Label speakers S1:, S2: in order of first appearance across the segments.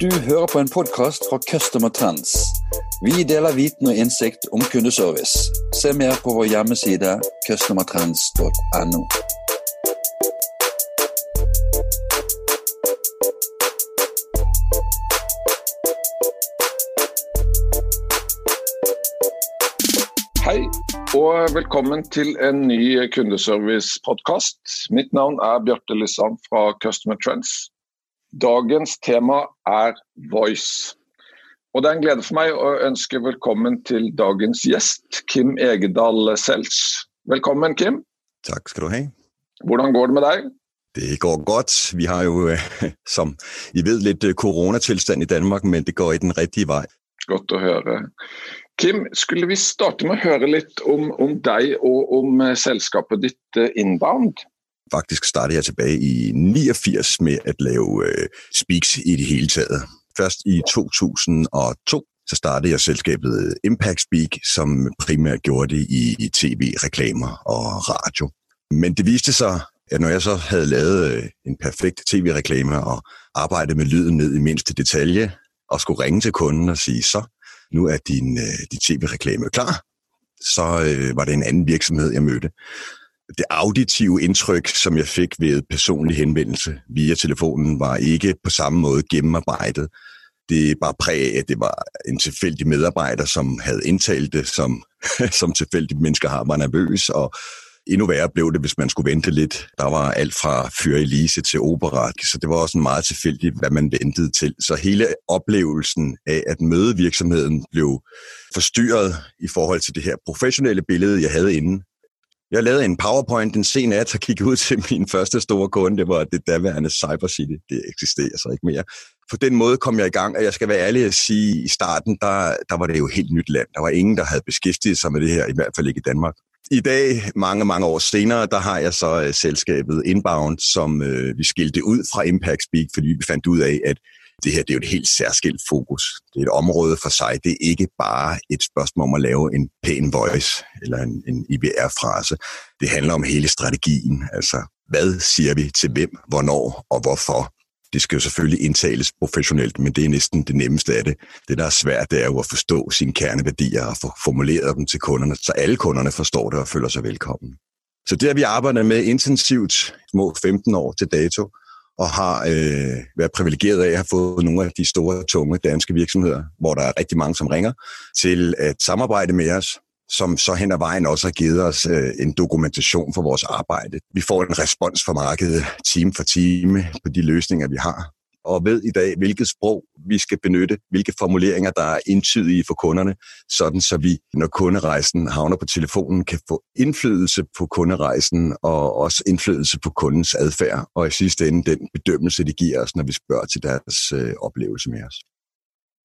S1: Du hører på en podcast fra Customer Trends. Vi deler viten og indsigt om kundeservice. Se mer på vår hjemmeside customertrends.no.
S2: og velkommen til en ny kundeservice-podkast. Mitt navn er Bjarte Lysand fra Customer Trends. Dagens tema er Voice. Og Det er en glede for meg å ønske velkommen til dagens gjest, Kim Egedal Selch. Velkommen, Kim.
S3: Tak skal du have.
S2: Hvordan går det med deg?
S3: Det går godt. Vi har jo, øh, som I ved, lidt øh, coronatilstand i Danmark, men det går i den rigtige vej.
S2: Godt å høre. Kim, skulle vi starte med å høre litt om, om deg og om eh, selskapet ditt eh, Inbound?
S3: Faktisk startede jeg tilbage i 89 med at lave øh, speaks i det hele taget. Først i 2002, så startede jeg selskabet eh, Impact Speak, som primært gjorde det i, i tv, reklamer og radio. Men det viste sig, at når jeg så havde lavet en perfekt tv-reklame og arbejdet med lyden ned i mindste detalje, og skulle ringe til kunden og sige, så nu er din, øh, din tv-reklame klar, så øh, var det en anden virksomhed, jeg mødte. Det auditive indtryk, som jeg fik ved personlig henvendelse via telefonen, var ikke på samme måde gennemarbejdet. Det var bare præg af, at det var en tilfældig medarbejder, som havde indtalt det, som, som tilfældige mennesker har, var nervøs, og endnu værre blev det, hvis man skulle vente lidt. Der var alt fra Fyre Elise til opera, så det var også meget tilfældigt, hvad man ventede til. Så hele oplevelsen af at møde virksomheden blev forstyrret i forhold til det her professionelle billede, jeg havde inden. Jeg lavede en PowerPoint den sen nat og kiggede ud til min første store kunde. Det var det daværende Cybercity. Det eksisterer så ikke mere. På den måde kom jeg i gang, og jeg skal være ærlig at sige, i starten, der, der var det jo helt nyt land. Der var ingen, der havde beskæftiget sig med det her, i hvert fald ikke i Danmark. I dag, mange, mange år senere, der har jeg så uh, selskabet Inbound, som uh, vi skilte ud fra Impact Speak, fordi vi fandt ud af, at det her det er jo et helt særskilt fokus. Det er et område for sig. Det er ikke bare et spørgsmål om at lave en pæn voice eller en, en IBR-frase. Det handler om hele strategien. Altså, hvad siger vi til hvem, hvornår og hvorfor? Det skal jo selvfølgelig indtales professionelt, men det er næsten det nemmeste af det. Det, der er svært, det er jo at forstå sine kerneværdier og få formuleret dem til kunderne, så alle kunderne forstår det og føler sig velkommen. Så det har vi arbejdet med intensivt små 15 år til dato, og har øh, været privilegeret af at have fået nogle af de store, tunge danske virksomheder, hvor der er rigtig mange, som ringer, til at samarbejde med os, som så hen ad vejen også har givet os øh, en dokumentation for vores arbejde. Vi får en respons fra markedet time for time på de løsninger, vi har, og ved i dag, hvilket sprog vi skal benytte, hvilke formuleringer, der er indtydige for kunderne, sådan så vi, når kunderejsen havner på telefonen, kan få indflydelse på kunderejsen og også indflydelse på kundens adfærd, og i sidste ende den bedømmelse, de giver os, når vi spørger til deres øh, oplevelse med os.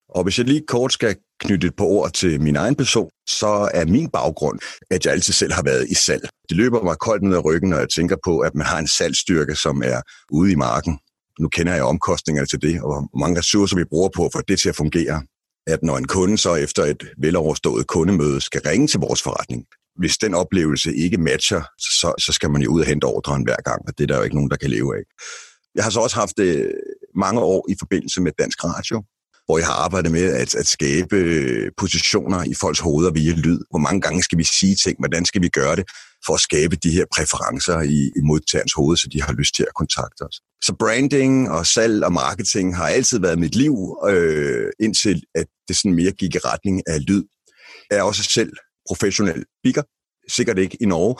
S3: Og hvis jeg lige kort skal knytte et par ord til min egen person, så er min baggrund, at jeg altid selv har været i salg. Det løber mig koldt ned ad ryggen, når jeg tænker på, at man har en salgsstyrke, som er ude i marken. Nu kender jeg omkostningerne til det, og hvor mange ressourcer vi bruger på at få det til at fungere. At når en kunde så efter et veloverstået kundemøde skal ringe til vores forretning, hvis den oplevelse ikke matcher, så, så skal man jo ud og hente ordren hver gang, og det er der jo ikke nogen, der kan leve af. Jeg har så også haft det mange år i forbindelse med Dansk Radio, hvor jeg har arbejdet med at, at skabe øh, positioner i folks hoveder via lyd. Hvor mange gange skal vi sige ting? Hvordan skal vi gøre det for at skabe de her præferencer i, i modtagerens hoved, så de har lyst til at kontakte os? Så branding og salg og marketing har altid været mit liv, øh, indtil at det sådan mere gik i retning af lyd. Jeg er også selv professionel speaker, sikkert ikke i Norge,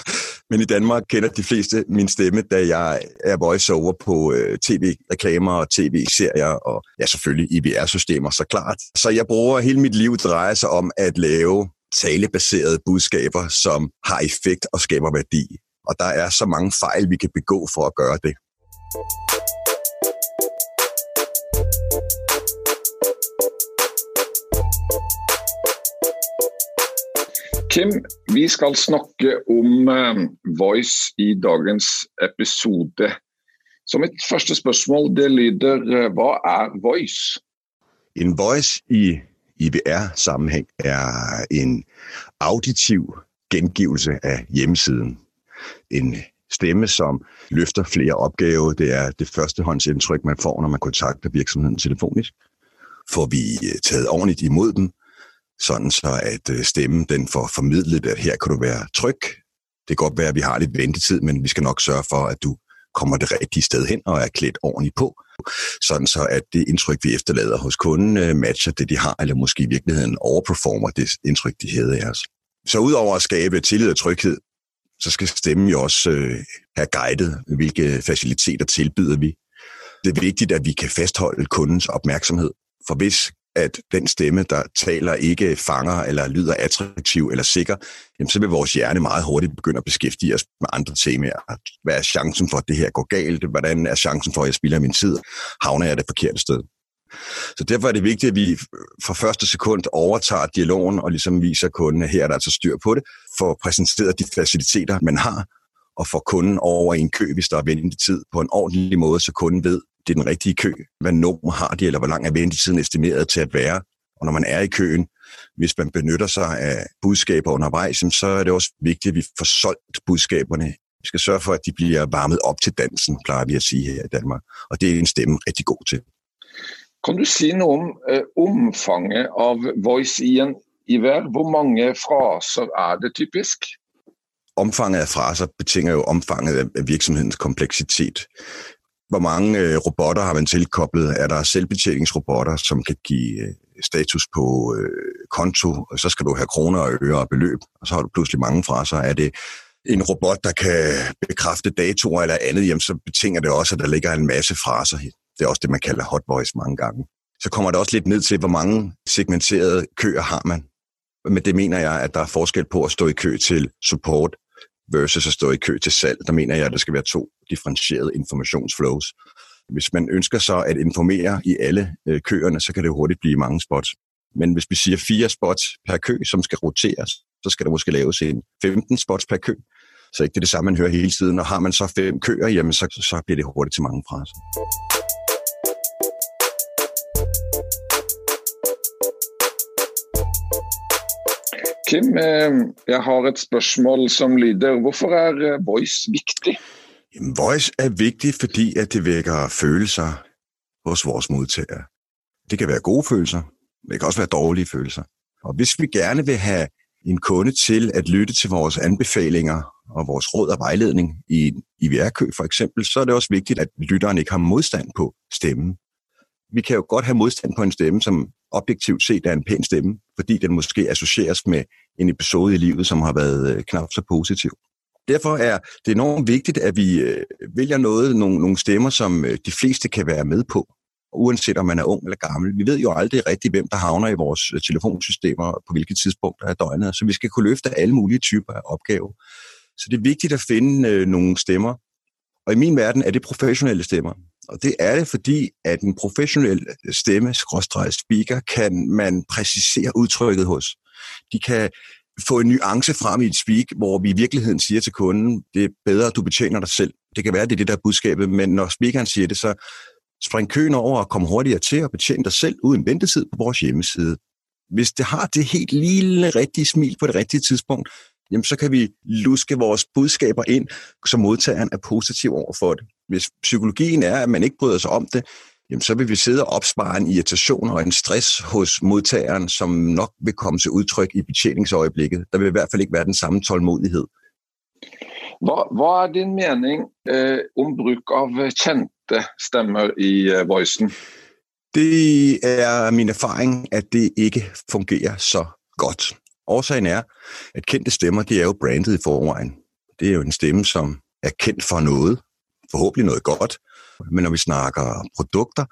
S3: men i Danmark kender de fleste min stemme, da jeg er voiceover på øh, tv-reklamer og tv-serier og ja, selvfølgelig IBR-systemer, så klart. Så jeg bruger hele mit liv drejer sig om at lave talebaserede budskaber, som har effekt og skaber værdi. Og der er så mange fejl, vi kan begå for at gøre det.
S2: Kim, vi skal snakke om eh, Voice i dagens episode. Så mitt første spørsmål det lyder, hvad hva er Voice?
S3: En voice i IBR-sammenhæng er en auditiv gengivelse af hjemmesiden. En stemme, som løfter flere opgaver. Det er det førstehåndsindtryk, man får, når man kontakter virksomheden telefonisk. Får vi eh, taget ordentligt imod dem, sådan så at øh, stemmen den får formidlet, at her kan du være tryg. Det kan godt være, at vi har lidt ventetid, men vi skal nok sørge for, at du kommer det rigtige sted hen og er klædt ordentligt på, sådan så at det indtryk, vi efterlader hos kunden, øh, matcher det, de har, eller måske i virkeligheden overperformer det indtryk, de havde af os. Så udover at skabe tillid og tryghed, så skal stemmen jo også øh, have guidet, hvilke faciliteter tilbyder vi. Det er vigtigt, at vi kan fastholde kundens opmærksomhed. For hvis at den stemme, der taler, ikke fanger eller lyder attraktiv eller sikker, jamen så vil vores hjerne meget hurtigt begynde at beskæftige os med andre temaer. Hvad er chancen for, at det her går galt? Hvordan er chancen for, at jeg spilder min tid? Havner jeg det forkerte sted? Så derfor er det vigtigt, at vi fra første sekund overtager dialogen og ligesom viser kunden, at her er der altså styr på det, får præsenteret de faciliteter, man har, og får kunden over i en kø, hvis der er ventetid, på en ordentlig måde, så kunden ved, det er den rigtige kø. Hvad nummer har de, eller hvor lang er ventetiden estimeret til at være? Og når man er i køen, hvis man benytter sig af budskaber undervejs, så er det også vigtigt, at vi får solgt budskaberne. Vi skal sørge for, at de bliver varmet op til dansen, plejer vi at sige her i Danmark. Og det er en stemme rigtig god til.
S2: Kan du sige noget om uh, omfanget av voice i en i hver? Hvor mange fraser er det typisk?
S3: Omfanget af fraser betinger jo omfanget af virksomhedens kompleksitet. Hvor mange øh, robotter har man tilkoblet? Er der selvbetjeningsrobotter, som kan give øh, status på øh, konto? Og så skal du have kroner og øre og beløb, og så har du pludselig mange fraser. Er det en robot, der kan bekræfte datoer eller andet, jamen så betinger det også, at der ligger en masse fraser. Det er også det, man kalder hot voice mange gange. Så kommer det også lidt ned til, hvor mange segmenterede køer har man. Men det mener jeg, at der er forskel på at stå i kø til support versus at stå i kø til salg. Der mener jeg, at der skal være to differentierede informationsflows. Hvis man ønsker så at informere i alle øh, køerne, så kan det hurtigt blive mange spots. Men hvis vi siger fire spots per kø, som skal roteres, så skal der måske laves en 15 spots per kø. Så ikke det er det samme, man hører hele tiden. Og har man så fem køer, jamen så, så bliver det hurtigt til mange fraser.
S2: Kim, eh, jeg har et spørgsmål som lyder, hvorfor er eh, voice vigtig?
S3: Jamen, voice er vigtig, fordi at det vækker følelser hos vores modtagere. Det kan være gode følelser, men det kan også være dårlige følelser. Og hvis vi gerne vil have en kunde til at lytte til vores anbefalinger og vores råd og vejledning i en IVR-kø for eksempel, så er det også vigtigt, at lytteren ikke har modstand på stemmen. Vi kan jo godt have modstand på en stemme, som objektivt set er en pæn stemme, fordi den måske associeres med en episode i livet, som har været øh, knap så positiv. Derfor er det enormt vigtigt, at vi øh, vælger noget, nogle, nogle stemmer, som øh, de fleste kan være med på, uanset om man er ung eller gammel. Vi ved jo aldrig rigtigt, hvem der havner i vores telefonsystemer, på hvilke tidspunkter af døgnet, så vi skal kunne løfte alle mulige typer af opgaver. Så det er vigtigt at finde nogle stemmer, og i min verden er det professionelle stemmer. Og det er det, fordi at en professionel stemme, speaker, kan man præcisere udtrykket hos. De kan få en nuance frem i et speak, hvor vi i virkeligheden siger til kunden, det er bedre, at du betjener dig selv. Det kan være, det er det, der er budskabet, men når speakeren siger det, så spring køen over og kom hurtigere til at betjene dig selv uden ventetid på vores hjemmeside. Hvis det har det helt lille rigtige smil på det rigtige tidspunkt, jamen så kan vi luske vores budskaber ind, så modtageren er positiv over for det. Hvis psykologien er, at man ikke bryder sig om det, jamen så vil vi sidde og opspare en irritation og en stress hos modtageren, som nok vil komme til udtryk i betjeningsøjeblikket. Der vil i hvert fald ikke være den samme tålmodighed.
S2: Hvad, hvad er din mening eh, om brug af kendte stemmer i eh, voicen?
S3: Det er min erfaring, at det ikke fungerer så godt. Årsagen er, at kendte stemmer, de er jo brandet i forvejen. Det er jo en stemme, som er kendt for noget, forhåbentlig noget godt, men når vi snakker produkter,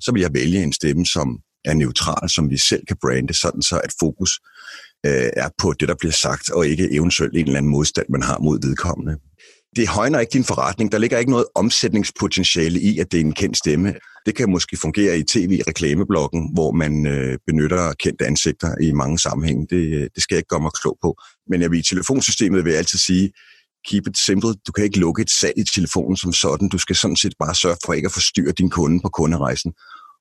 S3: så vil jeg vælge en stemme, som er neutral, som vi selv kan brande, sådan så at fokus øh, er på det, der bliver sagt, og ikke eventuelt en eller anden modstand, man har mod vedkommende det højner ikke din forretning. Der ligger ikke noget omsætningspotentiale i, at det er en kendt stemme. Det kan måske fungere i tv-reklameblokken, hvor man øh, benytter kendte ansigter i mange sammenhænge. Det, øh, det skal jeg ikke gøre mig klog på. Men jeg vil i telefonsystemet vil jeg altid sige, keep it simple. Du kan ikke lukke et salg i telefonen som sådan. Du skal sådan set bare sørge for ikke at forstyrre din kunde på kunderejsen.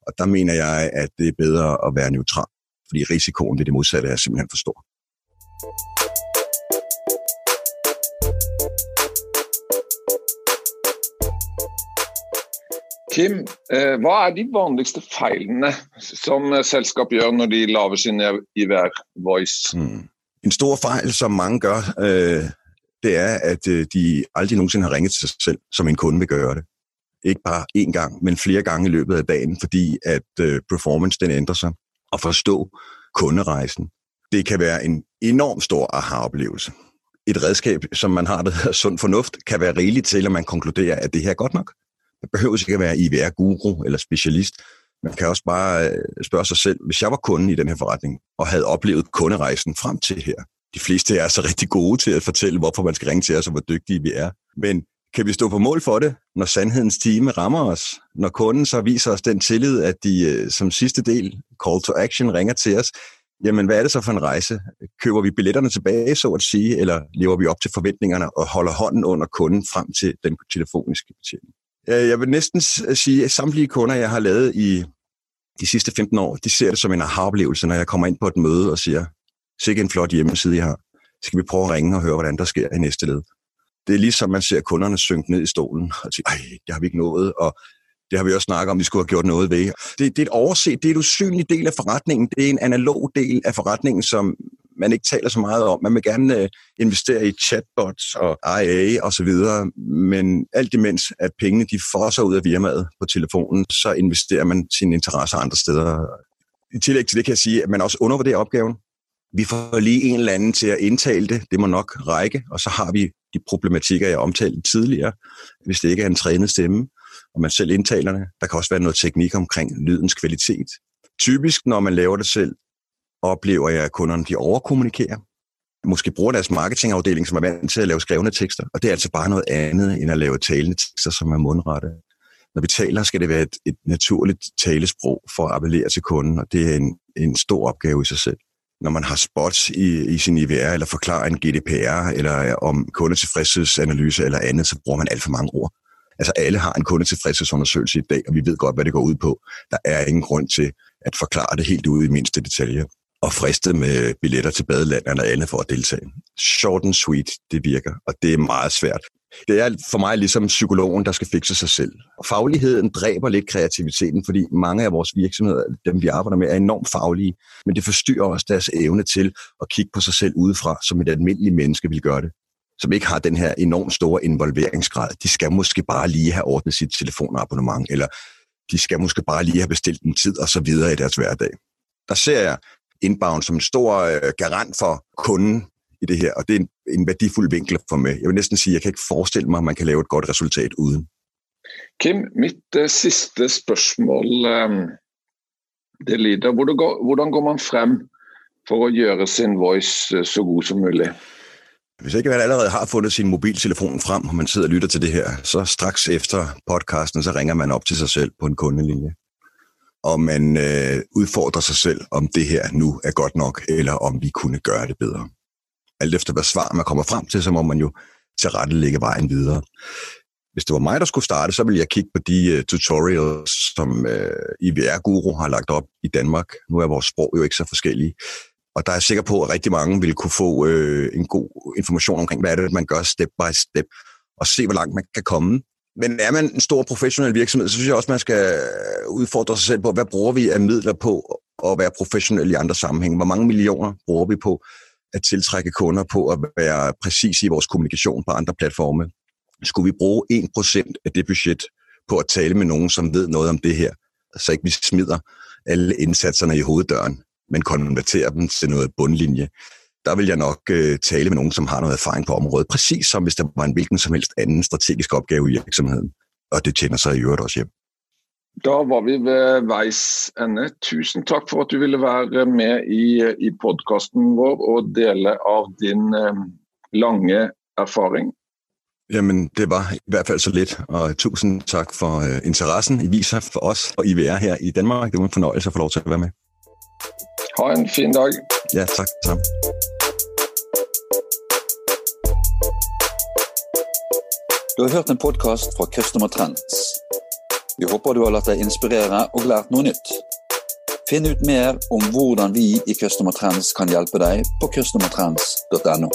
S3: Og der mener jeg, at det er bedre at være neutral, fordi risikoen ved det modsatte er simpelthen for stor.
S2: Kim, eh, hva er de vanligste feilene som eh, selskap gjør når de lager sin IVR Voice? Mm.
S3: En stor fejl, som mange gør, øh, det er, at eh, de aldrig nogensinde har ringet til sig selv, som en kunde vil gøre det. Ikke bare én gang, men flere gange i løbet af dagen, fordi at øh, performance den ændrer sig. Og forstå kunderejsen. Det kan være en enorm stor aha-oplevelse. Et redskab, som man har, der hedder sund fornuft, kan være rigeligt til, at man konkluderer, at det her er godt nok. Man behøver ikke at være IVR-guru eller specialist. Man kan også bare øh, spørge sig selv, hvis jeg var kunden i den her forretning, og havde oplevet kunderejsen frem til her. De fleste er så rigtig gode til at fortælle, hvorfor man skal ringe til os, og hvor dygtige vi er. Men kan vi stå på mål for det, når sandhedens time rammer os? Når kunden så viser os den tillid, at de øh, som sidste del, call to action, ringer til os, jamen hvad er det så for en rejse? Køber vi billetterne tilbage, så at sige, eller lever vi op til forventningerne og holder hånden under kunden frem til den telefoniske betjening? Øh, jeg vil næsten sige, at samtlige kunder, jeg har lavet i de sidste 15 år, de ser det som en aha-oplevelse, når jeg kommer ind på et møde og siger, sikke en flot hjemmeside, jeg har. Skal vi prøve at ringe og høre, hvordan der sker i næste led? Det er ligesom, man ser kunderne synke ned i stolen og siger, ej, det har vi ikke nået, og det har vi også snakket om, vi skulle have gjort noget ved. Det, det er et overset, det er et usynligt del af forretningen. Det er en analog del af forretningen, som man ikke taler så meget om. Man vil gerne øh, investere i chatbots og IA og så videre, men alt imens, at pengene de fosser ud af firmaet på telefonen, så investerer man sine interesser andre steder. I tillæg til det kan jeg sige, at man også undervurderer opgaven. Vi får lige en eller anden til at indtale det. Det må nok række, og så har vi de problematikker, jeg omtalte tidligere, hvis det ikke er en trænet stemme, og man selv indtaler det. Der kan også være noget teknik omkring lydens kvalitet. Typisk, når man laver det selv, oplever jeg, at kunderne de overkommunikerer. Måske bruger deres marketingafdeling, som er vant til at lave skrevne tekster, og det er altså bare noget andet, end at lave talende tekster, som er mundrette. Når vi taler, skal det være et, et naturligt talesprog for at appellere til kunden, og det er en, en stor opgave i sig selv når man har spots i, i sin IVR, eller forklarer en GDPR, eller om kundetilfredshedsanalyse eller andet, så bruger man alt for mange ord. Altså alle har en kundetilfredshedsundersøgelse i dag, og vi ved godt, hvad det går ud på. Der er ingen grund til at forklare det helt ud i mindste detaljer og friste med billetter til badeland eller andet for at deltage. Short and sweet, det virker, og det er meget svært. Det er for mig ligesom psykologen, der skal fikse sig selv. Og fagligheden dræber lidt kreativiteten, fordi mange af vores virksomheder, dem vi arbejder med, er enormt faglige, men det forstyrrer også deres evne til at kigge på sig selv udefra, som et almindeligt menneske vil gøre det som ikke har den her enormt store involveringsgrad. De skal måske bare lige have ordnet sit telefonabonnement, eller de skal måske bare lige have bestilt en tid og så videre i deres hverdag. Der ser jeg inbound som en stor øh, garant for kunden i det her, og det er en, en værdifuld vinkel for mig. Jeg vil næsten sige, at jeg kan ikke forestille mig, at man kan lave et godt resultat uden.
S2: Kim, mit uh, sidste spørgsmål um, det lyder, hvordan går, hvordan går man frem for at gøre sin voice uh, så god som muligt?
S3: Hvis ikke man allerede har fundet sin mobiltelefon frem, og man sidder og lytter til det her, så straks efter podcasten, så ringer man op til sig selv på en kundelinje. Og man øh, udfordrer sig selv, om det her nu er godt nok, eller om vi kunne gøre det bedre alt efter hvad svar man kommer frem til, så må man jo tilrettelægge vejen videre. Hvis det var mig, der skulle starte, så ville jeg kigge på de uh, tutorials, som øh, uh, IVR-guru har lagt op i Danmark. Nu er vores sprog jo ikke så forskellige. Og der er jeg sikker på, at rigtig mange vil kunne få uh, en god information omkring, hvad er det, man gør step by step, og se, hvor langt man kan komme. Men er man en stor professionel virksomhed, så synes jeg også, man skal udfordre sig selv på, hvad bruger vi af midler på at være professionel i andre sammenhænge? Hvor mange millioner bruger vi på at tiltrække kunder på at være præcis i vores kommunikation på andre platforme. Skulle vi bruge 1% af det budget på at tale med nogen, som ved noget om det her, så ikke vi smider alle indsatserne i hoveddøren, men konverterer dem til noget bundlinje, der vil jeg nok øh, tale med nogen, som har noget erfaring på området, præcis som hvis der var en hvilken som helst anden strategisk opgave i virksomheden. Og det tjener sig i øvrigt også hjem.
S2: Da var vi ved veis ende. Tusen takk for at du ville være med i, i podkasten vår og dele av din eh, lange erfaring.
S3: Jamen, det var i hvert fald så lidt, og tusind tak for uh, interessen I viser for os og IVR her i Danmark. Det var en fornøjelse at få lov til at være med.
S2: Ha en fin dag.
S3: Ja, tak. tak.
S1: Du har hørt en podcast fra Customer Trends. Vi håper du har latt deg inspirere og lært noe nytt. Finn ut mer om hvordan vi i Customer Trends kan hjelpe deg på customertrends.no.